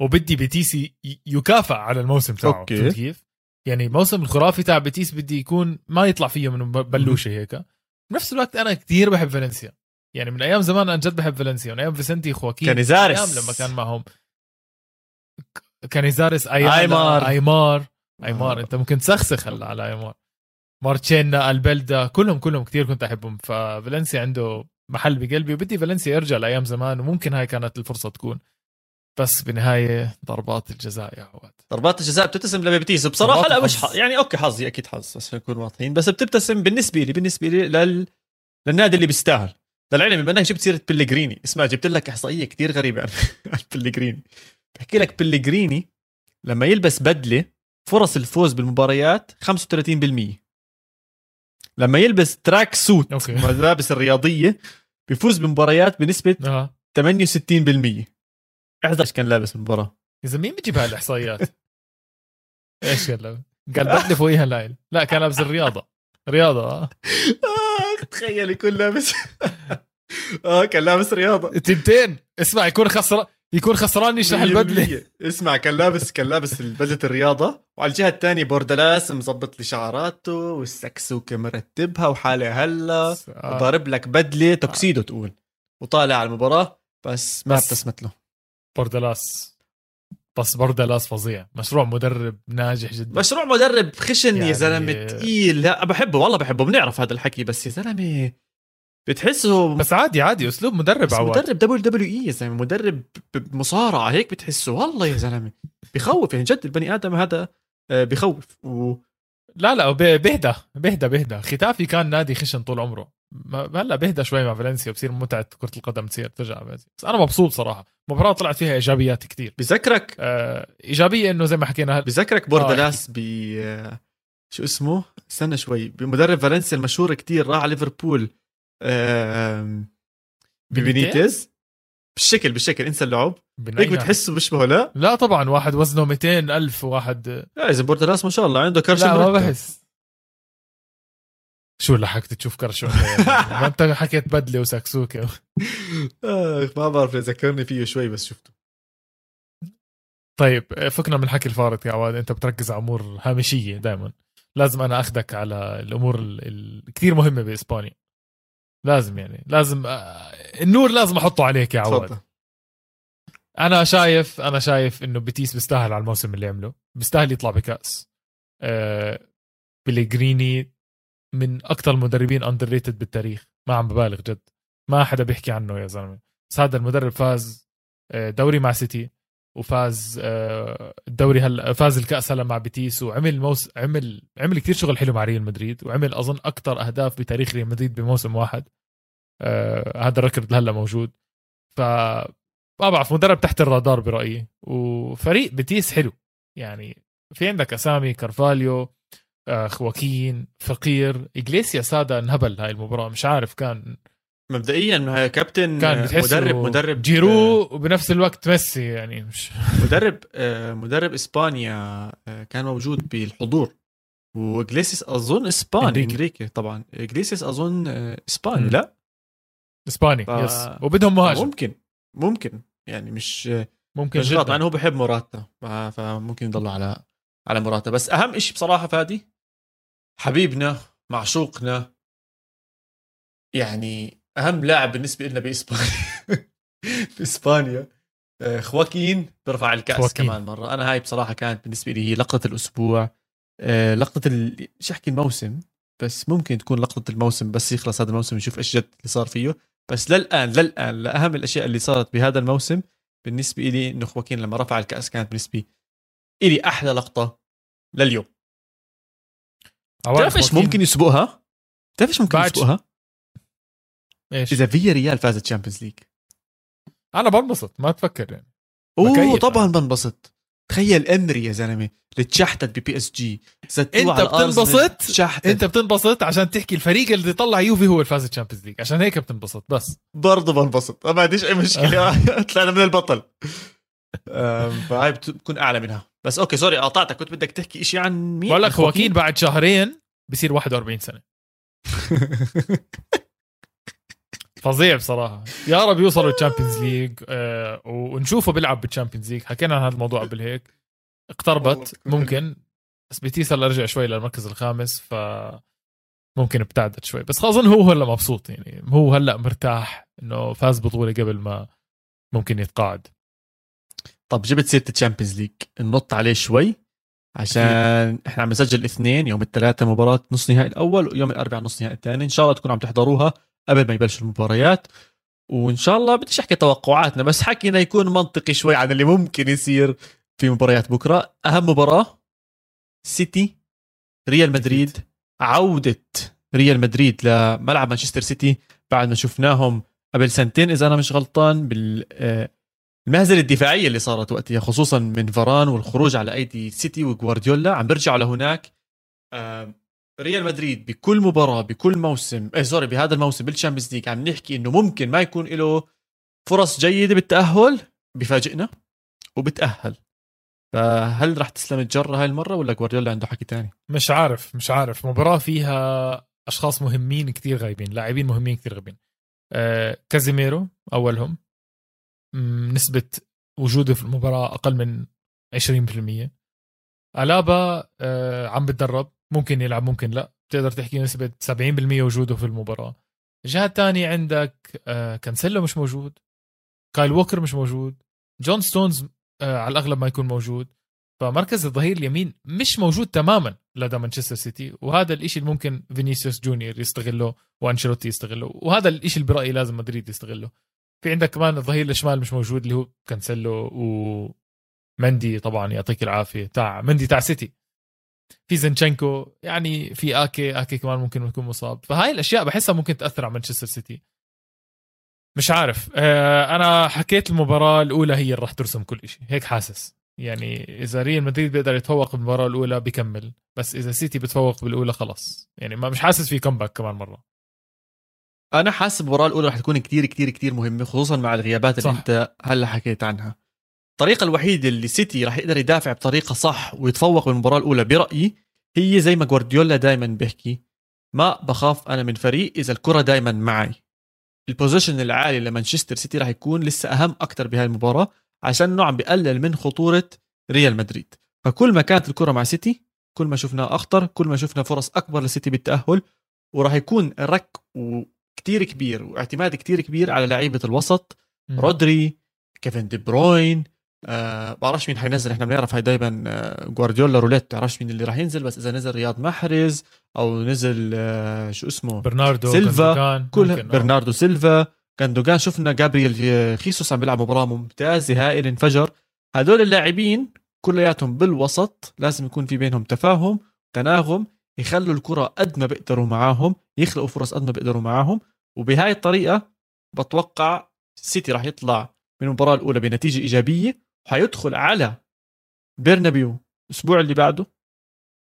وبدي بيتيس ي- يكافئ على الموسم تاعه okay. فهمت كيف؟ يعني الموسم الخرافي تاع بيتيس بدي يكون ما يطلع فيه من بلوشة هيك. بنفس الوقت أنا كتير بحب فالنسيا. يعني من أيام زمان أنا جد بحب فالنسيا. من أيام فيسنتي خواكين كانيزاريس. أيام لما كان معهم. ك- كانيزاريس أيمار. أيمار. أيمار. آه. أنت ممكن تسخسخ هلا على أيمار. مارتشينا البلدا كلهم كلهم كتير كنت أحبهم. ففالنسيا عنده محل بقلبي. وبدي فالنسيا يرجع لأيام زمان وممكن هاي كانت الفرصة تكون. بس بالنهايه ضربات الجزاء يا عواد. ضربات الجزاء بتبتسم لبيتيس بصراحة لا مش. حظ. يعني okay حظي أكيد حظ بس نكون واضحين. بس بتبتسم بالنسبة لي بالنسبة لي لل... للنادي اللي بيستاهل. للعلم بما انك جبت سيرة بلغريني اسمع جبت لك إحصائية كتير غريبة عن بلغريني بحكي لك بلغريني لما يلبس بدلة فرص الفوز بالمباريات 35% لما يلبس tracksuit okay. ملابس الرياضية بيفوز بمباريات بنسبة آه 68% احذر إيش كان لابس بالمباراة؟ اذا مين بيجيب هاي الاحصائيات؟ إيش قال له؟ قال بدله فوقيها لايل لا كان لابس الرياضة. رياضة آه. آه، تخيل يكون لابس. آه كان لابس رياضة. تنتين. اسمع يكون خسران يكون خسران يشلح البدلة. 100%. اسمع كان لابس كان لابس بدله الرياضة. وعلى الجهة الثانية بوردلاس مظبط لي شعراته والسكسوكه مرتبها وحاله هلا. آه. ضارب لك بدلة توكسيدو تقول. وطالع على المباراة بس ما بس. ابتسمت له. بوردلاس. بس بوردلاس فظيع. مشروع مدرب ناجح جدا. مشروع مدرب خشن يا يعني- زلمة تقيل. لا بحبه والله بحبه. بنعرف هذا الحكي بس يا زلمة بتحسه بس عادي عادي. أسلوب مدرب بس عواد مدرب WWE يا زلمة مدرب بمصارعة هيك بتحسه. والله يا زلمة بخوف. يعني جد البني آدم هذا آه، بخوف. و لا لا بهدى بهدى بهدى. خيتافي كان نادي خشن طول عمره. هلا بهدى شوي مع فالنسيا بصير متعة كرة القدم تصير ترجع بس أنا مبسوط صراحة. مباراة طلعت فيها إيجابيات كتير. بذكرك؟ آه إيجابية إنه زي ما حكينا هل... بذكرك بوردلاس ب آه، شو اسمه؟ استنى شوي. بمدرب فالنسيا المشهور كتير راح على ليفربول. آم، ببينيتز بالشكل بالشكل انسى اللعب. هيك بتحسه بيشبهه لا؟ لا طبعا واحد وزنه 200 ألف وواحد لا إذا بوردلاس ما شاء الله عنده كرش لا ما. بحس. شو لحقت تشوف كرش ولا إيه؟ ما انت حكيت بدلة وسكسوكة. آه ما بعرف ذكرني فيه شوي بس شفته. طيب فكنا من حكي الفارط يا عواد. انت بتركز على أمور هامشية دائما لازم أنا اخذك على الأمور الكثير مهمة بإسبانيا. لازم يعني لازم آه، النور لازم أحطه عليك يا عواد. تفضل. أنا شايف أنا شايف إنه بيتيس بيستاهل على الموسم اللي عمله. بيستاهل يطلع بكأس. بيليجريني من أكثر المدربين underrated بالتاريخ. ما عم ببالغ جد. ما حدا بيحكي عنه يا زلمة. بس هذا المدرب فاز آه، دوري مع سيتي وفاز آه، الدوري هلا فاز الكأس هلا مع بيتيس وعمل موس عمل عمل كثير شغل حلو مع ريال مدريد وعمل أظن أكثر أهداف بتاريخ ريال مدريد بموسم واحد. آه، هذا ال record هلا موجود. ف ما بعرف مدرب تحت الرادار برأيي. وفريق بتيس حلو. يعني في عندك أسامي كارفاليو خواكين فقير إجليسياس هذا انهبل هاي المباراة مش عارف كان مبدئيا كابتن كان بتحسه مدرب مدرب جيرو وبنفس الوقت ميسي يعني مش مدرب آه، مدرب إسبانيا آه، كان موجود بالحضور. وإجليسيس أظن إسباني. إنريكي. طبعا. إجليسيس أظن آه، إسباني. لا؟ إسباني ف- يس. وبدهم مهاجم. ممكن ممكن. يعني مش ممكن مش غلط إنه هو بحب موراتا ف- فممكن يضل على على موراتا بس أهم شيء بصراحة فادي حبيبنا معشوقنا. يعني أهم لاعب بالنسبة لنا بإسبانيا. بإسبانيا. آه، خواكين بيرفع الكأس خواكين. كمان مرة. أنا هاي بصراحة كانت بالنسبة لي هي لقطة الأسبوع. آه، لقطة ال... مش احكي الموسم؟ بس ممكن تكون لقطة الموسم بس يخلص هذا الموسم نشوف إيش جد اللي صار فيه. بس للآن للآن لأهم الأشياء اللي صارت بهذا الموسم بالنسبة لي إنه خواكين لما رفع الكأس كانت بالنسبة لي أحلى لقطة لليوم. عواد تعرف إيش ممكن يسبقها؟ تعرف إيش ممكن بعد- يسبقها؟ إيش؟ إذا فياريال فازت Champions League أنا بنبسط ما تفكر يعني. أوه بكيف طبعا بنبسط. تخيل إيمري يا زلمة اللي تشحتت ب PSG الأرسنال، بتنبسط؟ تشحتت أنت بتنبسط عشان تحكي الفريق اللي طلع يوفي هو الفاز ال Champions League عشان هيك بتنبسط بس. برضه بنبسط. ما عنديش أي مشكلة. طلعنا من البطل. فهاي بت- بتكون أعلى منها. بس okay sorry قاطعتك كنت بدك تحكي شيء عن مين؟ بقول لك خواكين بعد شهرين بصير 41 سنة. فظيع بصراحة. يا رب يوصلوا ال Champions League آه ونشوفه بيلعب بال Champions League حكينا عن هذا الموضوع قبل هيك. اقتربت ممكن. بس بيتيس هلا رجع شوي للمركز الخامس ف ممكن ابتعدت شوي. بس أظن هو هلا مبسوط يعني هو هلا مرتاح إنه فاز بطولة قبل ما ممكن يتقاعد. طب جبت سيرة ال Champions League. ننط عليه شوي عشان إحنا عم نسجل اثنين يوم الثلاثاء مباراة نص نهائي الأول ويوم الأربعاء نص نهائي الثاني. إن شاء الله تكونوا عم تحضروها قبل ما يبلشوا المباريات. وإن شاء الله بديش أحكي توقعاتنا بس حكينا يكون منطقي شوي عن اللي ممكن يصير في مباريات بكرة. أهم مباراة سيتي ريال مدريد. عودة ريال مدريد لملعب مانشستر سيتي بعد ما شفناهم قبل سنتين إذا أنا مش غلطان بال آه، المهزلة الدفاعية اللي صارت وقتها خصوصا من فاران والخروج على أيدي سيتي وغوارديولا. عم بيرجعوا لهناك. ريال مدريد بكل مباراة بكل موسم إيه sorry بهذا الموسم بال Champions League عم نحكي إنه ممكن ما يكون له فرص جيدة بالتأهل. بفاجئنا وبتأهل. فهل راح تسلم الجرة هاي المرة ولا جوارديولا عنده حكي تاني؟ مش عارف مش عارف. مباراة فيها أشخاص مهمين كتير غايبين لاعبين مهمين كتير غايبين. آه كازيميرو أولهم. نسبة وجوده في المباراة أقل من 20% ألابا آه عم بتدرب ممكن يلعب ممكن لا. تقدر تحكي نسبة 70% وجوده في المباراة. الجهة الثانية عندك آه كانسيلو مش موجود كايل ووكر مش موجود جون ستونز آه على الأغلب ما يكون موجود. فمركز الظهير اليمين مش موجود تماما لدى مانشستر سيتي وهذا الشيء اللي ممكن فينيسيوس جونيور يستغله وأنشيلوتي يستغله وهذا الشيء اللي برأيي لازم مدريد يستغله. في عندك كمان الظهير الشمال مش موجود اللي هو كانسيلو ومندي طبعا يعطيك العافية تاع مندي تاع سيتي. في زينشينكو يعني في آكي، آكي كمان ممكن يكون مصاب. فهاي الأشياء بحسها ممكن تأثر على مانشستر سيتي. مش عارف. آه، أنا حكيت المباراة الأولى هي اللي راح ترسم كل شيء هيك حاسس. يعني إذا ريال مدريد بيقدر يتفوق بالمباراة الأولى بكمل بس إذا سيتي بتفوق بالأولى خلص يعني ما مش حاسس في comeback كمان مرة. أنا حاسس المباراه الأولى رح تكون كتير كتير كتير مهمة خصوصا مع الغيابات اللي صح. أنت هلأ حكيت عنها. الطريقة الوحيدة اللي سيتي رح يقدر يدافع بطريقة صح ويتفوق بالمباراه الأولى برأيي هي زي ما جوارديولا دائما بيحكي ما بخاف أنا من فريق إذا الكرة دائما معي. ال possession العالي لمانشستر سيتي رح يكون لسه أهم أكثر بهاي المباراة عشان انه عم بقلل من خطورة ريال مدريد. فكل ما كانت الكرة مع سيتي كل ما شفناه أخطر كل ما شفنا فرص أكبر لسيتي بالتأهل وراح يكون ركض كتير كبير واعتماد كتير كبير على لعيبة الوسط م. رودري كيفن دي بروين آه بعرفش مين حينزل إحنا بنعرف هاي دايما آه جوارديولا روليت بتعرفش مين اللي راح ينزل بس إذا نزل رياض محرز أو نزل آه شو اسمه برناردو سيلفا كل آه. برناردو سيلفا جاندوجان شفنا جابرييل خيسوس عم بيلعب مباراة ممتازة هائل انفجر هدول اللاعبين كلياتهم بالوسط لازم يكون في بينهم تفاهم تناغم يخلوا الكرة قد ما بيقدروا معاهم يخلقوا فرص قد ما بيقدروا معاهم وبهاي الطريقة بتوقع سيتي راح يطلع من المباراة الأولى بنتيجة إيجابية وحيدخل على بيرنابيو الأسبوع اللي بعده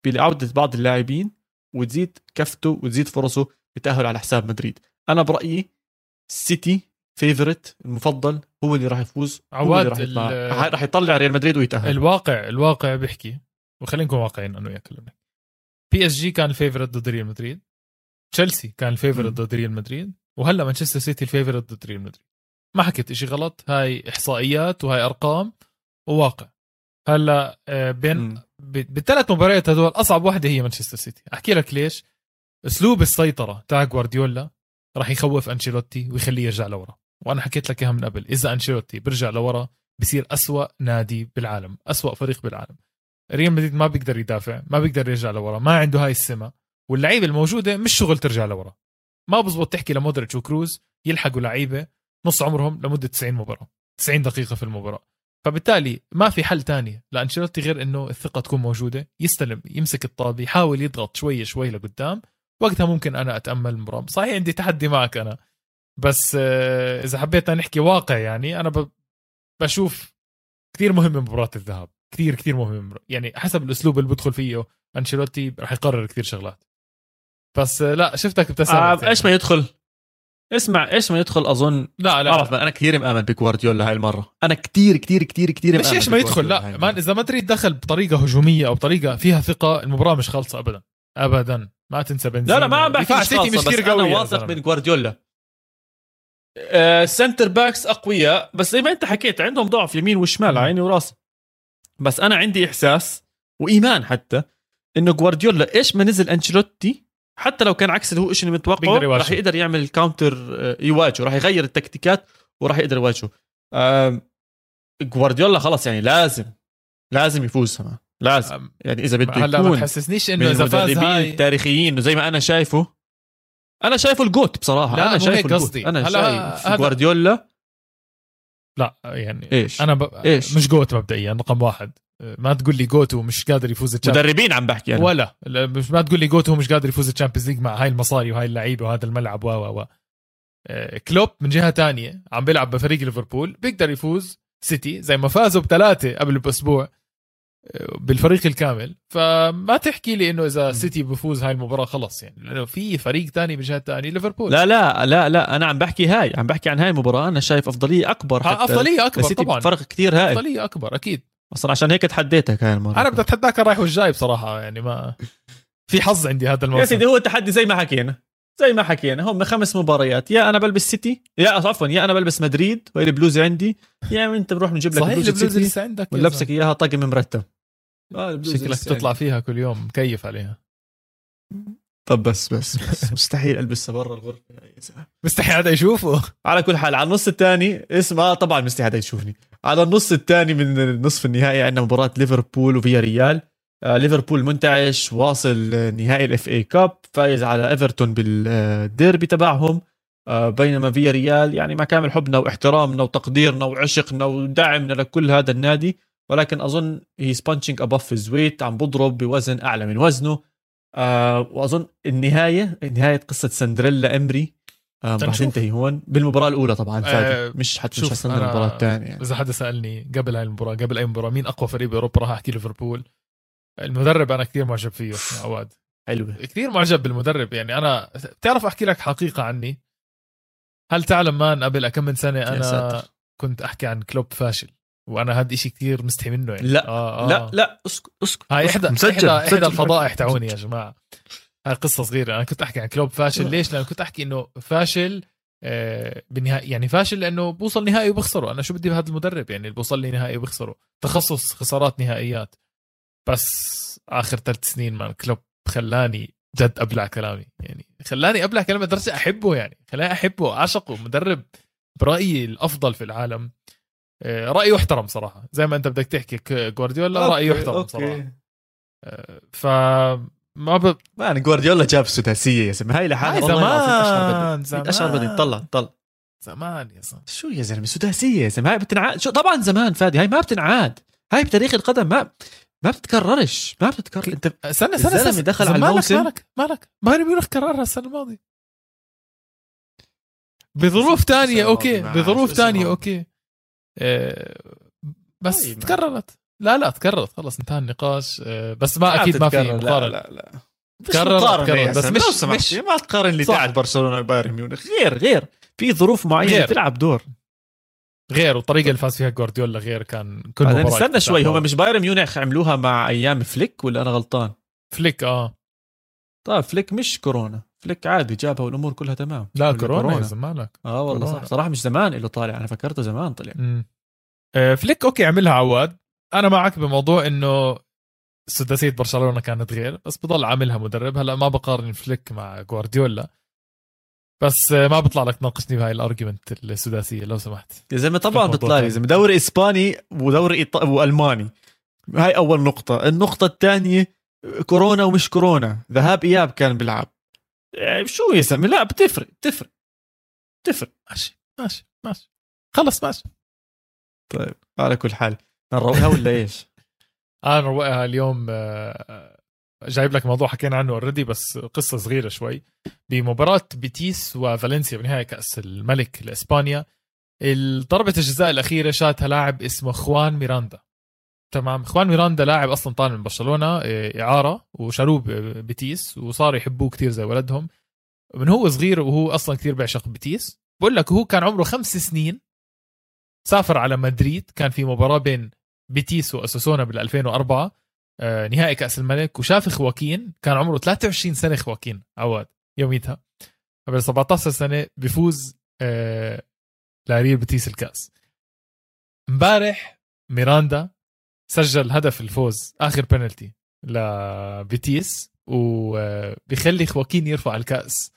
بعودة بعض اللاعبين وتزيد كفته وتزيد فرصه بتأهل على حساب مدريد. أنا برأيي سيتي فيفرت المفضل هو اللي راح يفوز عواد راح يطلع راح يطلع ريال مدريد ويتأهل. الواقع الواقع بيحكي وخلينا نكون واقعيين انه ياكلنا بي اس جي كان ال favorite ضد ريال مدريد. تشيلسي كان ال favorite ضد ريال مدريد وهلا مانشستر سيتي ال favorite ضد ريال مدريد. ما حكيت إشي غلط هاي إحصائيات وهاي أرقام وواقع. هلا آه، بين بالثلاث مباريات هدول أصعب واحدة هي مانشستر سيتي. أحكي لك ليش. أسلوب السيطرة تاع جوارديولا راح يخوف أنشيلوتي ويخليه يرجع لورا. وأنا حكيت لك إياها من قبل إذا أنشيلوتي بيرجع لورا بصير أسوأ نادي بالعالم أسوأ فريق بالعالم. ريال مدريد ما بيقدر يدافع ما بيقدر يرجع لورا ما عنده هاي السمة. واللعيبة الموجودة مش شغل ترجع لورا. ما بزبط تحكي لمودريتش وكروز يلحقوا لعيبة نص عمرهم لمدة 90 مباراة 90 دقيقة في المباراة. فبالتالي ما في حل تاني لأنشيلوتي غير إنه الثقة تكون موجودة يستلم يمسك الطابة يحاول يضغط شوي شوي لقدام. وقتها ممكن أنا أتأمل المباراة. صحيح عندي تحدي معك أنا. بس آه، إذا حبيت نحكي واقع يعني أنا بشوف كثير مهمه مباراة الذهاب. كثير كثير مهم يعني حسب الأسلوب اللي بدخل فيه أنشيلوتي رح يقرر كثير شغلات. بس آه، لا شفتك بتسأل آه. إيش ما يدخل؟ اسمع إيش ما يدخل أظن؟ لا لا. بعرف أنا كثير مآمن بجوارديولا هاي المرة. أنا كثير كثير كثير كثير مش إيش ما يدخل؟ لا مان إذا مدريد دخل بطريقة هجومية أو بطريقه فيها ثقة المباراة مش خالصة ابدا. ابدا. ما تنسى بنزيما. لا لا ما عم بحكي مش خالصة مش كثير قوي أنا واثق من جوارديولا center backs أقوياء بس زي ما أنت حكيت عندهم ضعف يمين وشمال. عيني وراسي بس أنا عندي إحساس وإيمان حتى إنه جوارديولا إيش ما نزل أنشيلوتي حتى لو كان عكس اللي هو شيء متوقعه. راح يقدر يعمل counter آه، يواجهه راح يغير التكتيكات وراح يقدر يواجهه جوارديولا خلاص يعني لازم لازم يفوز كمان لازم يعني إذا بده هلا ما تحسسنيش إنه إذا فاز هاي التاريخيين إنه زي ما أنا شايفه أنا شايفه ال GOAT بصراحة لا، أنا شايفه. قصدي. أنا هلا شايف هذا- جوارديولا لا يعني إيش؟ أنا ب... إيش؟ مش GOAT مبدئيا رقم واحد. ما تقول لي GOAT ومش قادر يفوز مدربين عم بحكي أنا. ولا لا، مش ما تقول لي GOAT ومش قادر يفوز ال Champions League مع هاي المصاري وهاي اللعيبة وهذا الملعب و و و. آه، كلوب من جهة تانية عم بيلعب بفريق ليفربول بيقدر يفوز سيتي زي ما فازوا بثلاثة قبل بأسبوع. بالفريق الكامل. فما تحكي لي إنه إذا سيتي بفوز هاي المباراة خلص يعني لأنه في فريق تاني من جهة تانية ليفربول. لا لا لا لا أنا عم بحكي هاي عم بحكي عن هاي المباراة أنا شايف أفضلية أكبر ها، حتى أفضلية أكبر طبعا. فرق كثير هائل أفضلية أكبر أكيد. أصلا عشان هيك تحديتك هاي المرة. أنا بدي أتحداك الرايح والجاي بصراحة يعني ما في حظ عندي هذا يا الموسم سيدي هو التحدي زي ما حكينا. زي ما حكينا هم خمس مباريات. يا أنا بلبس سيتي يا عفوا يا أنا بلبس مدريد وهي البلوزه عندي يا أنت بنروح نجيب لك صحيح بلوزه البلوزه لسه عندك يا ونلبسك إياها طقم مرتب. آه شكلك تطلع فيها كل يوم مكيف عليها. طب بس بس, بس. مستحيل ألبسها برا الغرفة يا زلمه مستحي حدا يشوفه. على كل حال على النص الثاني اسمع طبعا مستحيل حدا يشوفني. على النص الثاني من النصف النهائي عندنا مباراة ليفربول وفياريال ليفربول منتعش واصل آه، نهائي ال FA Cup فايز على إيفرتون بالديربي تبعهم. آه بينما فياريال يعني مع كامل حبنا واحترامنا وتقديرنا وعشقنا ودعمنا لكل هذا النادي. ولكن أظن هي is punching above his weight عم بضرب بوزن أعلى من وزنه. آه وأظن النهاية نهاية قصة سندريلا إمري. آه راح تنشوف. تنتهي هون بالمباراة الأولى طبعا آه، مش حتى مش حستنى المباراة الثانية. يعني. إذا حدا سألني قبل هاي المباراة قبل أي مباراة مين أقوى فريق بأوروبا راح أحكي ليفربول؟ المدرب أنا كثير معجب فيه يا عواد. حلوة كثير معجب بالمدرب يعني أنا بتعرف أحكي لك حقيقة عني؟ هل تعلم مان قبل كم من سنة أنا. كنت أحكي عن كلوب فاشل؟ وأنا هذا إشي كثير مستحي منه يعني. لا، آه آه. لا لا اسكت اسكت. هاي. احدى مسجل احدى مسجل. الفضائح تعوني يا جماعة. هاي قصة صغيرة. أنا كنت أحكي عن كلوب فاشل. ليش؟ لأنه كنت أحكي إنه فاشل آه، بالنهائي يعني فاشل لأنه بوصل نهائي وبخسره. أنا شو بدي بهذا المدرب يعني اللي بوصل لي نهائي وبخسره؟ تخصص خسارات نهائيات. بس آخر ثلاث سنين مان كلوب خلاني جد أبلع كلامي. يعني خلاني أبلع كلامي لدرجة أحبه يعني. خلاني أحبه اعشقه مدرب برأيي الأفضل في العالم. آه، رايه يحترم صراحة. زي ما أنت بدك تحكي جوارديولا رايه يحترم أوكي. صراحة. آه، فما ب... مان جوارديولا جاب سداسيه يا زلمة. هاي لحالها زمان بدني زمان. أشهر بدني طلع طلع. زمان يا زلمه شو يا زلمة؟ سداسيه يا زلمة. هاي بتنعاد. شو طبعا زمان فادي. هاي ما بتنعاد. هاي بتاريخ القدم ما ما بتتكررش ما بتتكرر انت استنى استنى استنى دخل على مالك- الموسم. مالك مالك بايرن ميونخ كررها السنة الماضية بظروف تانية أوكي بظروف تانية؟ أوكي آه، بس طيب، تكررت لا لا تكررت خلص انتهى النقاش آه، بس ما أكيد ما في. مقارنة لا لا لا تكرر- مقارنة تكرر. بس. مش-. مش- ما تقارن اللي صح. تاعت برشلونة وبايرن ميونخ غير غير في ظروف معينة غير. بتلعب دور غير والطريقة اللي فاز فيها جوارديولا غير كان كل بعدين استنى شوي. هم مش بايرن ميونخ عملوها مع أيام فليك ولا أنا غلطان؟ فليك آه طيب فليك مش كورونا فليك عادي جابها والأمور كلها تمام لا ولا كورونا يا آه والله كورونا. صح صراحة مش زمان له طالع أنا فكرته زمان طلع. آه، فليك أوكي عملها عواد أنا معك بموضوع إنه سداسية برشلونة كانت غير بس بضل عاملها مدرب هلا ما بقارن فليك مع جوارديولا بس آه، ما بطلع لك تناقشني بهاي ال argument السداسية لو سمحت. يا زلمة طبعا بيطلع لي؟ زلمة دوري إسباني ودوري إيط... وألماني. هاي أول نقطة. النقطة الثانية كورونا ومش كورونا. ذهاب إياب كان بيلعب. يعني شو يا زلمة؟ لا بتفرق بتفرق. بتفرق. ماشي ماشي ماشي. خلص ماشي. طيب على كل حال. نروقها ولا إيش؟ أنا روقها اليوم آه، جايب لك موضوع حكينا عنه already بس قصة صغيرة شوي. بمباراة بيتيس وفالنسيا بنهائي كأس الملك لإسبانيا ضربه الجزاء الأخيرة شاتها لاعب اسمه خوان ميراندا. تمام؟ خوان ميراندا لاعب أصلا طالع من برشلونة آه، إعارة وشاروه بيتيس وصاروا يحبوه كتير زي ولدهم. من هو صغير وهو أصلا كتير بيعشق بيتيس؟ بقول لك هو كان عمره خمس سنين سافر على مدريد. كان في مباراة بين بيتيس وأساسونا بال 2004 آه، نهائي كأس الملك. وشاف خواكين كان عمره 23 سنة خواكين عواد يوميتها. قبل 17 سنة بيفوز آه لريال بتيس الكاس. امبارح ميراندا سجل هدف الفوز آخر بنالتي لبيتيس. وبيخلي خواكين يرفع الكأس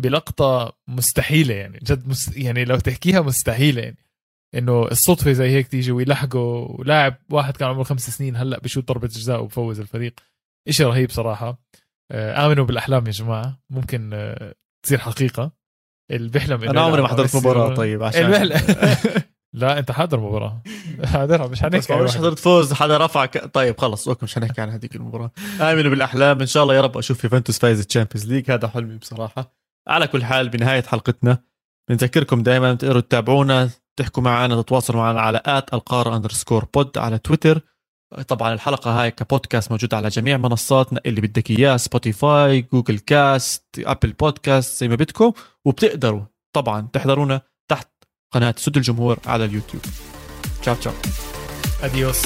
بلقطة مستحيلة يعني جد مس يعني لو تحكيها مستحيلة يعني. إنه الصدفة زي هيك تيجي ويلحقوا ولاعب واحد كان عمره خمس سنين هلأ بشوت ضربة جزاء وبفوز الفريق. إشي رهيب صراحة. آه، آمنوا بالأحلام يا جماعة. ممكن آه، تصير حقيقة. اللي بيحلم أنا عمري ما حضرت مباراة طيب عشان لا أنت حاضر مباراة. حاضر مش حنحكي مش حضرت فوز حدا رفع ك... طيب خلص okay مش حنحكي عن هذيك المباراة. آمنوا بالأحلام إن شاء الله يا رب أشوف يوفنتوس فايز ال Champions League. هذا حلمي بصراحة. على كل حال بنهاية حلقتنا بنذكركم دائما تقدروا تتابعونا تحكوا معنا تتواصلوا معنا على at القارة underscore pod على تويتر طبعا الحلقة هاي كبودكاست موجودة على جميع منصاتنا اللي بدك إياه سبوتيفاي جوجل كاست أبل بودكاست زي ما بدكم. وبتقدروا طبعا تحضرونا تحت قناة سد الجمهور على اليوتيوب. تشاو تشاو. adiós